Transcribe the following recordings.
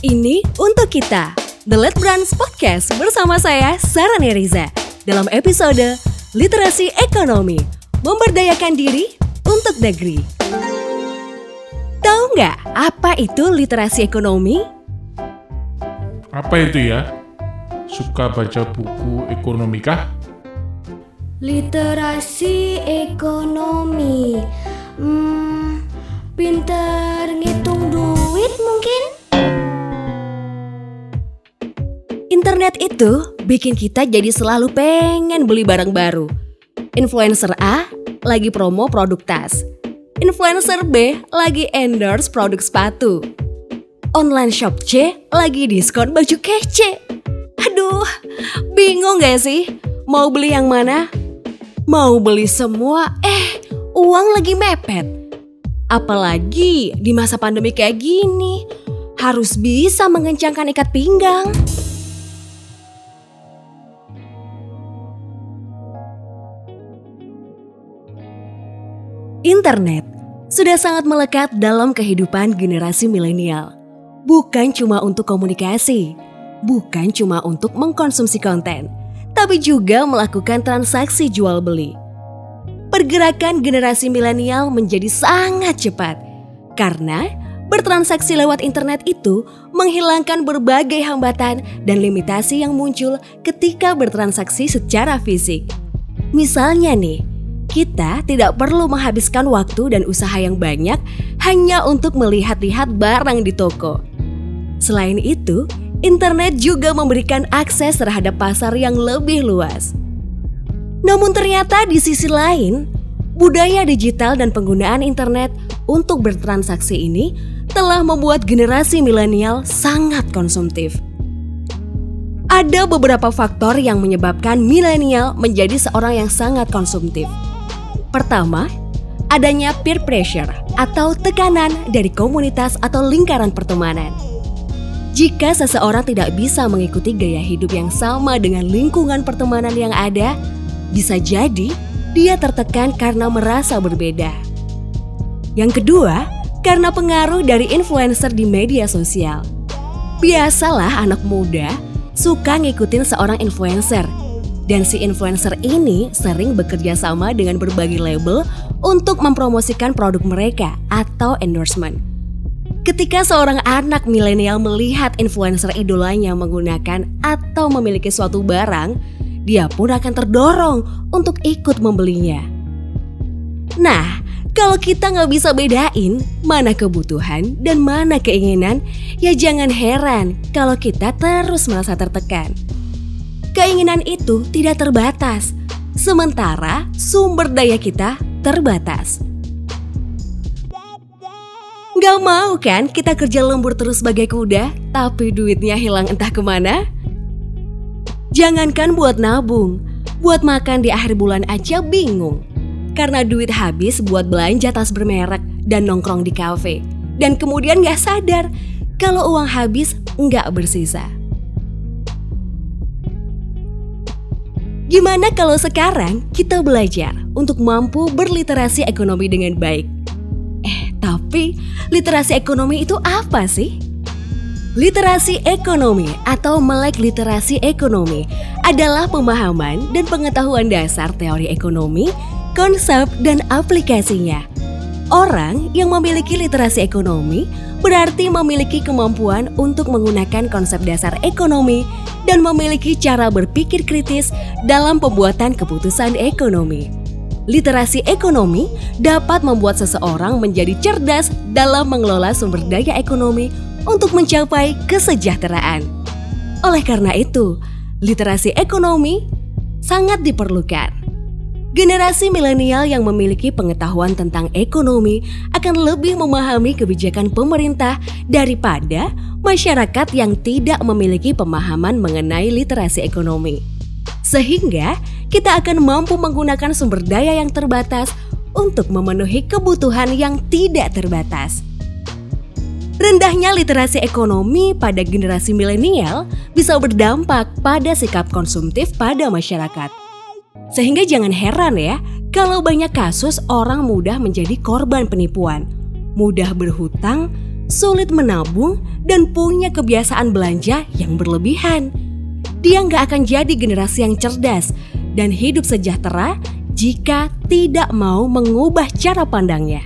Ini untuk kita. The Let Brands Podcast bersama saya Sarah Neriza. Dalam episode Literasi Ekonomi, memberdayakan diri untuk negeri. Tahu nggak apa itu literasi ekonomi? Apa itu ya? Suka baca buku ekonomi kah? Literasi ekonomi. Hmm, pinter ngitung duit mungkin? Internet itu bikin kita jadi selalu pengen beli barang baru. Influencer A lagi promo produk tas. Influencer B lagi endorse produk sepatu. Online shop C lagi diskon baju kece. Aduh, bingung gak sih? Mau beli yang mana? Mau beli semua, eh uang lagi mepet. Apalagi di masa pandemi kayak gini, harus bisa mengencangkan ikat pinggang. Internet sudah sangat melekat dalam kehidupan generasi milenial. Bukan cuma untuk komunikasi, bukan cuma untuk mengkonsumsi konten, tapi juga melakukan transaksi jual beli. Pergerakan generasi milenial menjadi sangat cepat karena bertransaksi lewat internet itu menghilangkan berbagai hambatan dan limitasi yang muncul ketika bertransaksi secara fisik. Misalnya nih, kita tidak perlu menghabiskan waktu dan usaha yang banyak hanya untuk melihat-lihat barang di toko. Selain itu, internet juga memberikan akses terhadap pasar yang lebih luas. Namun ternyata di sisi lain, budaya digital dan penggunaan internet untuk bertransaksi ini telah membuat generasi milenial sangat konsumtif. Ada beberapa faktor yang menyebabkan milenial menjadi seorang yang sangat konsumtif. Pertama, adanya peer pressure atau tekanan dari komunitas atau lingkaran pertemanan. Jika seseorang tidak bisa mengikuti gaya hidup yang sama dengan lingkungan pertemanan yang ada, bisa jadi dia tertekan karena merasa berbeda. Yang kedua, karena pengaruh dari influencer di media sosial. Biasalah anak muda suka ngikutin seorang influencer dan si influencer ini sering bekerja sama dengan berbagai label untuk mempromosikan produk mereka atau endorsement. Ketika seorang anak milenial melihat influencer idolanya menggunakan atau memiliki suatu barang, dia pun akan terdorong untuk ikut membelinya. Nah, kalau kita nggak bisa bedain mana kebutuhan dan mana keinginan, ya jangan heran kalau kita terus merasa tertekan. Keinginan itu tidak terbatas, sementara sumber daya kita terbatas. Gak mau kan kita kerja lembur terus sebagai kuda, tapi duitnya hilang entah ke mana? Jangankan buat nabung, buat makan di akhir bulan aja bingung. Karena duit habis buat belanja tas bermerek dan nongkrong di kafe. Dan kemudian gak sadar kalau uang habis nggak bersisa. Gimana kalau sekarang kita belajar untuk mampu berliterasi ekonomi dengan baik? Eh, tapi literasi ekonomi itu apa sih? Literasi ekonomi atau melek literasi ekonomi adalah pemahaman dan pengetahuan dasar teori ekonomi, konsep, dan aplikasinya. Orang yang memiliki literasi ekonomi berarti memiliki kemampuan untuk menggunakan konsep dasar ekonomi dan memiliki cara berpikir kritis dalam pembuatan keputusan ekonomi. Literasi ekonomi dapat membuat seseorang menjadi cerdas dalam mengelola sumber daya ekonomi untuk mencapai kesejahteraan. Oleh karena itu, literasi ekonomi sangat diperlukan. Generasi milenial yang memiliki pengetahuan tentang ekonomi akan lebih memahami kebijakan pemerintah daripada masyarakat yang tidak memiliki pemahaman mengenai literasi ekonomi. Sehingga kita akan mampu menggunakan sumber daya yang terbatas untuk memenuhi kebutuhan yang tidak terbatas. Rendahnya literasi ekonomi pada generasi milenial bisa berdampak pada sikap konsumtif pada masyarakat. Sehingga jangan heran ya kalau banyak kasus orang mudah menjadi korban penipuan, mudah berhutang, sulit menabung, dan punya kebiasaan belanja yang berlebihan. Dia nggak akan jadi generasi yang cerdas dan hidup sejahtera jika tidak mau mengubah cara pandangnya.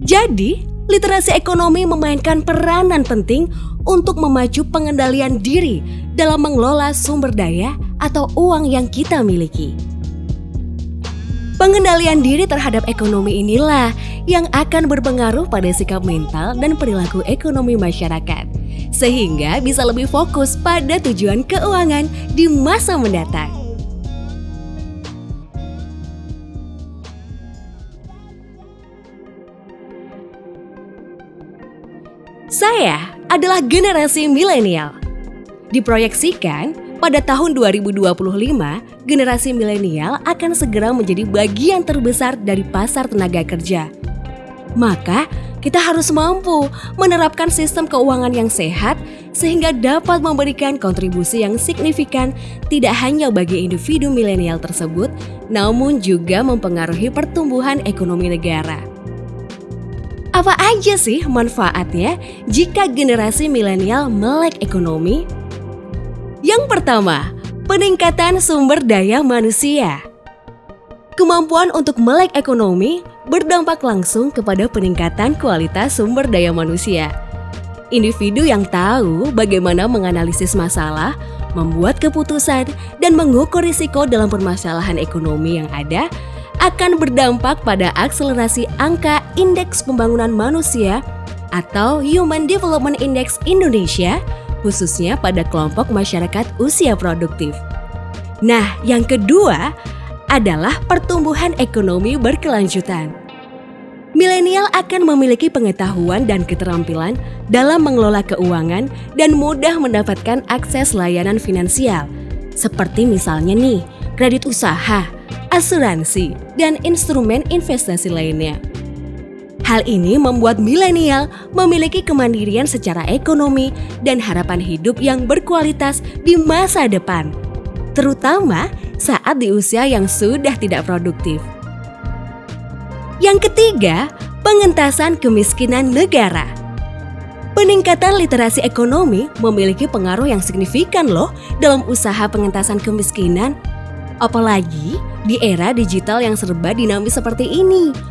Jadi, literasi ekonomi memainkan peranan penting untuk memacu pengendalian diri dalam mengelola sumber daya atau uang yang kita miliki. Pengendalian diri terhadap ekonomi inilah yang akan berpengaruh pada sikap mental dan perilaku ekonomi masyarakat, sehingga bisa lebih fokus pada tujuan keuangan di masa mendatang. Saya adalah generasi milenial. Diproyeksikan, pada tahun 2025, generasi milenial akan segera menjadi bagian terbesar dari pasar tenaga kerja. Maka, kita harus mampu menerapkan sistem keuangan yang sehat sehingga dapat memberikan kontribusi yang signifikan tidak hanya bagi individu milenial tersebut, namun juga mempengaruhi pertumbuhan ekonomi negara. Apa aja sih manfaatnya jika generasi milenial melek ekonomi? Yang pertama, peningkatan sumber daya manusia. Kemampuan untuk melek ekonomi berdampak langsung kepada peningkatan kualitas sumber daya manusia. Individu yang tahu bagaimana menganalisis masalah, membuat keputusan, dan mengukur risiko dalam permasalahan ekonomi yang ada akan berdampak pada akselerasi angka Indeks Pembangunan Manusia atau Human Development Index Indonesia, khususnya pada kelompok masyarakat usia produktif. Nah, yang kedua adalah pertumbuhan ekonomi berkelanjutan. Milenial akan memiliki pengetahuan dan keterampilan dalam mengelola keuangan dan mudah mendapatkan akses layanan finansial, seperti misalnya nih, kredit usaha, asuransi, dan instrumen investasi lainnya. Hal ini membuat milenial memiliki kemandirian secara ekonomi dan harapan hidup yang berkualitas di masa depan, terutama saat di usia yang sudah tidak produktif. Yang ketiga, pengentasan kemiskinan negara. Peningkatan literasi ekonomi memiliki pengaruh yang signifikan loh dalam usaha pengentasan kemiskinan Apalagi di era digital yang serba dinamis seperti ini.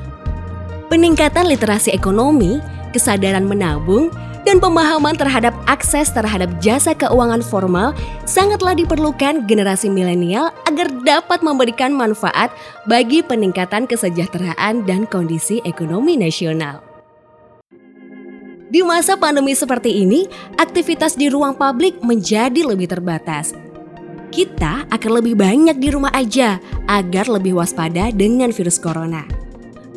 Peningkatan literasi ekonomi, kesadaran menabung, dan pemahaman terhadap akses terhadap jasa keuangan formal sangatlah diperlukan generasi milenial agar dapat memberikan manfaat bagi peningkatan kesejahteraan dan kondisi ekonomi nasional. Di masa pandemi seperti ini, aktivitas di ruang publik menjadi lebih terbatas kita akan lebih banyak di rumah aja agar lebih waspada dengan virus corona.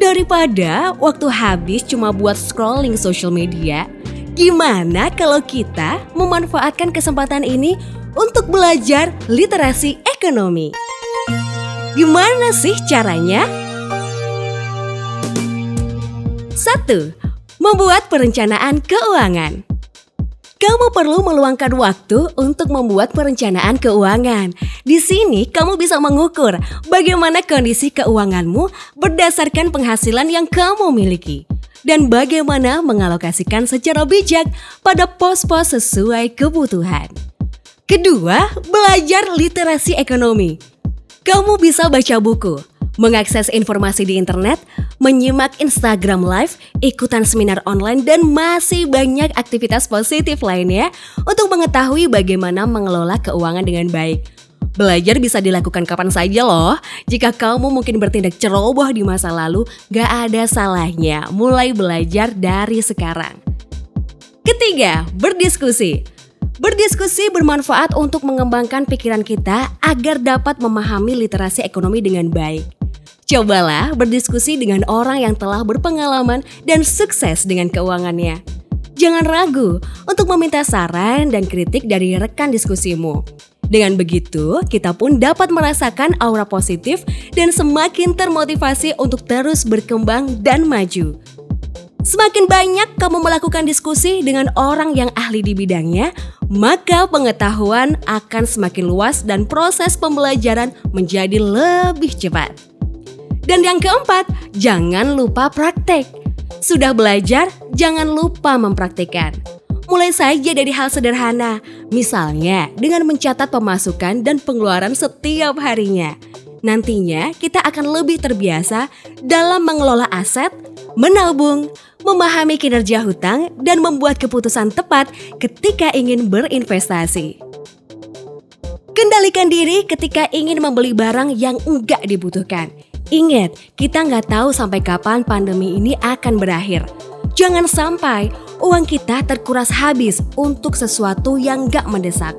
Daripada waktu habis cuma buat scrolling social media, gimana kalau kita memanfaatkan kesempatan ini untuk belajar literasi ekonomi? Gimana sih caranya? Satu, Membuat perencanaan keuangan kamu perlu meluangkan waktu untuk membuat perencanaan keuangan. Di sini kamu bisa mengukur bagaimana kondisi keuanganmu berdasarkan penghasilan yang kamu miliki dan bagaimana mengalokasikan secara bijak pada pos-pos sesuai kebutuhan. Kedua, belajar literasi ekonomi. Kamu bisa baca buku, mengakses informasi di internet, menyimak Instagram Live, ikutan seminar online, dan masih banyak aktivitas positif lainnya untuk mengetahui bagaimana mengelola keuangan dengan baik. Belajar bisa dilakukan kapan saja loh. Jika kamu mungkin bertindak ceroboh di masa lalu, gak ada salahnya mulai belajar dari sekarang. Ketiga, berdiskusi. Berdiskusi bermanfaat untuk mengembangkan pikiran kita agar dapat memahami literasi ekonomi dengan baik. Cobalah berdiskusi dengan orang yang telah berpengalaman dan sukses dengan keuangannya. Jangan ragu untuk meminta saran dan kritik dari rekan diskusimu. Dengan begitu, kita pun dapat merasakan aura positif dan semakin termotivasi untuk terus berkembang dan maju. Semakin banyak kamu melakukan diskusi dengan orang yang ahli di bidangnya, maka pengetahuan akan semakin luas dan proses pembelajaran menjadi lebih cepat. Dan yang keempat, jangan lupa praktek. Sudah belajar, jangan lupa mempraktikkan. Mulai saja dari hal sederhana, misalnya dengan mencatat pemasukan dan pengeluaran setiap harinya. Nantinya kita akan lebih terbiasa dalam mengelola aset, menabung, memahami kinerja hutang, dan membuat keputusan tepat ketika ingin berinvestasi. Kendalikan diri ketika ingin membeli barang yang enggak dibutuhkan. Ingat, kita nggak tahu sampai kapan pandemi ini akan berakhir. Jangan sampai uang kita terkuras habis untuk sesuatu yang nggak mendesak.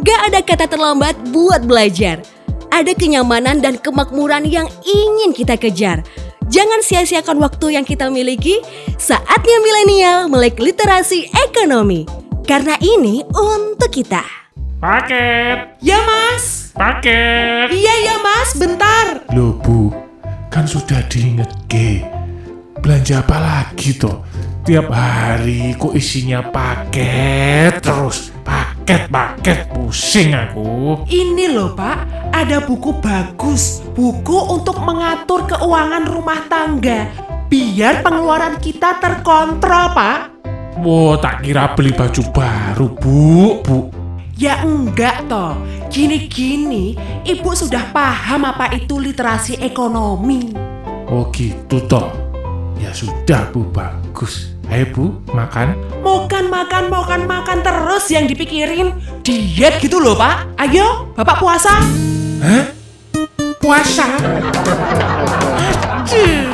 Gak ada kata terlambat buat belajar. Ada kenyamanan dan kemakmuran yang ingin kita kejar. Jangan sia-siakan waktu yang kita miliki. Saatnya milenial melek literasi ekonomi. Karena ini untuk kita. Paket, Ya mas, paket. iya ya mas, bentar. Loh bu, kan sudah diingetke. Belanja apa lagi toh? Tiap hari kok isinya paket terus. Paket, paket. Pusing aku. Ini loh pak, ada buku bagus. Buku untuk mengatur keuangan rumah tangga. Biar pengeluaran kita terkontrol pak. Wow, tak kira beli baju baru, bu. Bu, Ya enggak toh, gini-gini ibu sudah paham apa itu literasi ekonomi. oh gitu toh. Ya sudah, bu. Bagus. Ayo, bu, makan. Makan, makan, makan, makan terus yang dipikirin. Diet gitu loh pak. Ayo, bapak puasa. Hah? Puasa? Aduh.